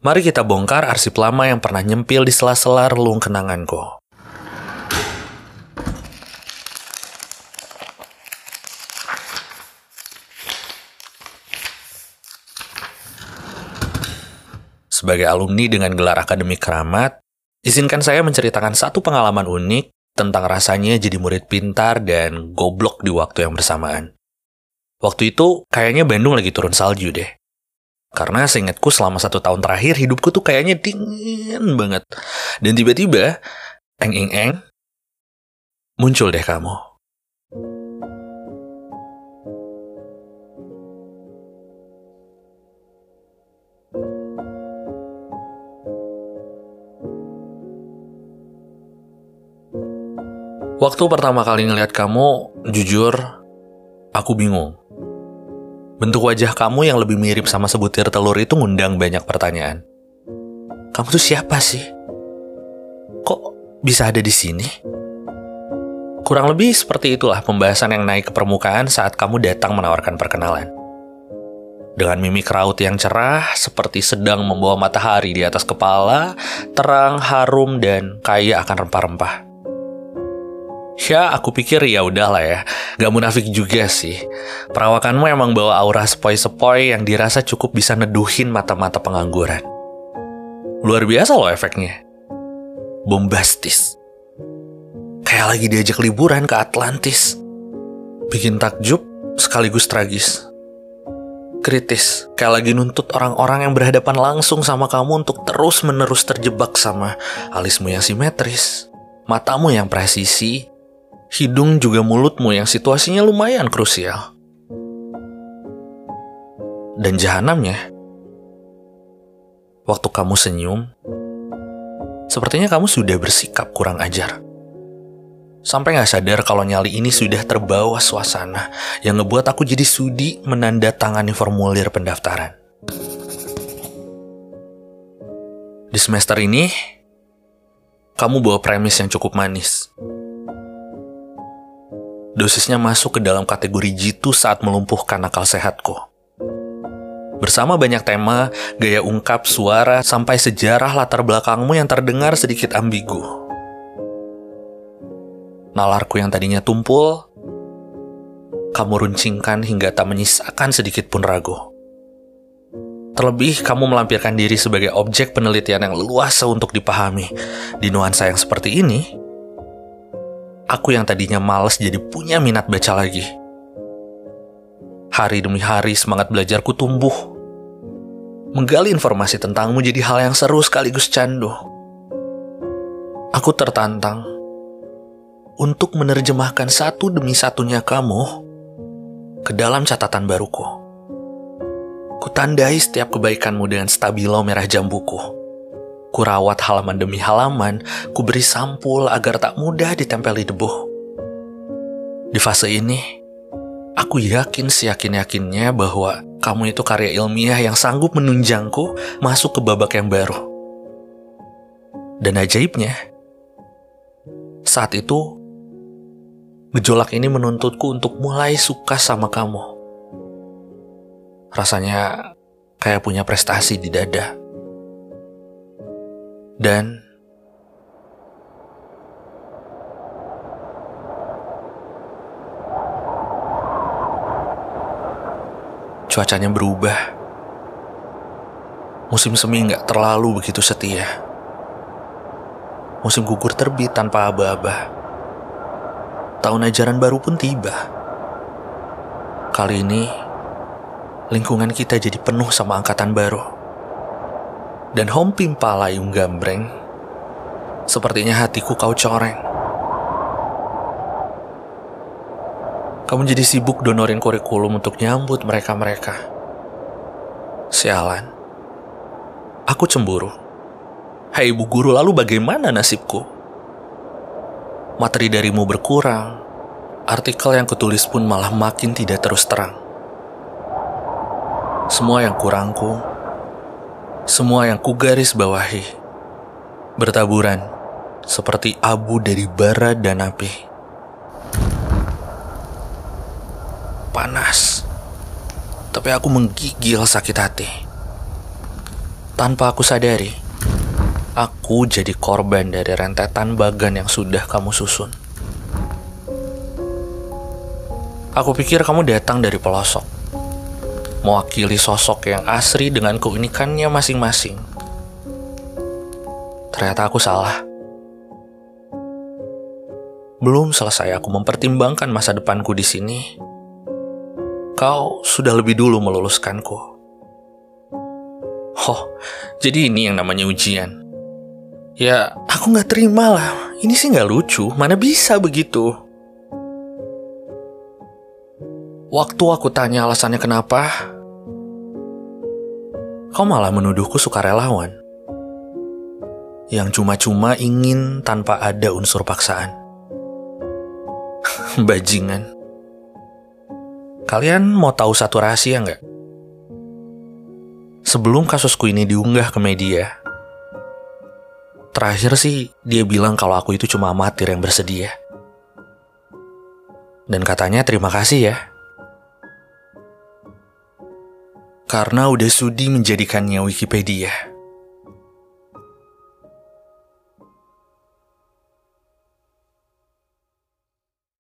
Mari kita bongkar arsip lama yang pernah nyempil di sela-sela relung kenanganku. Sebagai alumni dengan gelar akademik keramat, izinkan saya menceritakan satu pengalaman unik tentang rasanya jadi murid pintar dan goblok di waktu yang bersamaan. Waktu itu, kayaknya Bandung lagi turun salju deh. Karena seingatku selama satu tahun terakhir, hidupku tuh kayaknya dingin banget. Dan tiba-tiba, eng-eng-eng, muncul deh kamu. Waktu pertama kali ngeliat kamu, jujur, aku bingung. Bentuk wajah kamu yang lebih mirip sama sebutir telur itu ngundang banyak pertanyaan. Kamu tuh siapa sih? Kok bisa ada di sini? Kurang lebih seperti itulah pembahasan yang naik ke permukaan saat kamu datang menawarkan perkenalan. Dengan mimik raut yang cerah, seperti sedang membawa matahari di atas kepala, terang, harum, dan kaya akan rempah-rempah. Ya, aku pikir ya udahlah ya. Gak munafik juga sih. Perawakanmu emang bawa aura sepoi-sepoi yang dirasa cukup bisa neduhin mata-mata pengangguran. Luar biasa loh efeknya. Bombastis. Kayak lagi diajak liburan ke Atlantis. Bikin takjub sekaligus tragis. Kritis, kayak lagi nuntut orang-orang yang berhadapan langsung sama kamu untuk terus-menerus terjebak sama alismu yang simetris, matamu yang presisi, hidung juga mulutmu yang situasinya lumayan krusial. Dan jahanamnya, waktu kamu senyum, sepertinya kamu sudah bersikap kurang ajar. Sampai gak sadar kalau nyali ini sudah terbawa suasana yang ngebuat aku jadi sudi menandatangani formulir pendaftaran. Di semester ini, kamu bawa premis yang cukup manis dosisnya masuk ke dalam kategori jitu saat melumpuhkan akal sehatku. Bersama banyak tema, gaya ungkap, suara, sampai sejarah latar belakangmu yang terdengar sedikit ambigu. Nalarku yang tadinya tumpul, kamu runcingkan hingga tak menyisakan sedikit pun ragu. Terlebih, kamu melampirkan diri sebagai objek penelitian yang luas untuk dipahami. Di nuansa yang seperti ini, aku yang tadinya males jadi punya minat baca lagi. Hari demi hari semangat belajarku tumbuh. Menggali informasi tentangmu jadi hal yang seru sekaligus candu. Aku tertantang untuk menerjemahkan satu demi satunya kamu ke dalam catatan baruku. Kutandai setiap kebaikanmu dengan stabilo merah jambuku Kurawat halaman demi halaman, ku beri sampul agar tak mudah ditempeli debu. Di fase ini, aku yakin seyakin-yakinnya bahwa kamu itu karya ilmiah yang sanggup menunjangku masuk ke babak yang baru. Dan ajaibnya, saat itu, gejolak ini menuntutku untuk mulai suka sama kamu. Rasanya kayak punya prestasi di dada dan cuacanya berubah. Musim semi nggak terlalu begitu setia. Musim gugur terbit tanpa aba-aba. Tahun ajaran baru pun tiba. Kali ini, lingkungan kita jadi penuh sama angkatan baru dan hompim palayung gambreng, sepertinya hatiku kau coreng. Kamu jadi sibuk donorin kurikulum untuk nyambut mereka-mereka. Sialan. Aku cemburu. Hai ibu guru, lalu bagaimana nasibku? Materi darimu berkurang. Artikel yang kutulis pun malah makin tidak terus terang. Semua yang kurangku semua yang kugaris bawahi bertaburan seperti abu dari bara dan api. Panas, tapi aku menggigil sakit hati. Tanpa aku sadari, aku jadi korban dari rentetan bagan yang sudah kamu susun. Aku pikir kamu datang dari pelosok, mewakili sosok yang asri dengan keunikannya masing-masing. Ternyata aku salah. Belum selesai aku mempertimbangkan masa depanku di sini. Kau sudah lebih dulu meluluskanku. Oh, jadi ini yang namanya ujian. Ya, aku nggak terima lah. Ini sih nggak lucu. Mana bisa begitu? Waktu aku tanya alasannya kenapa, kau malah menuduhku sukarelawan. Yang cuma-cuma ingin tanpa ada unsur paksaan. Bajingan. Kalian mau tahu satu rahasia nggak? Sebelum kasusku ini diunggah ke media, terakhir sih dia bilang kalau aku itu cuma amatir yang bersedia. Dan katanya terima kasih ya. Karena udah sudi menjadikannya Wikipedia.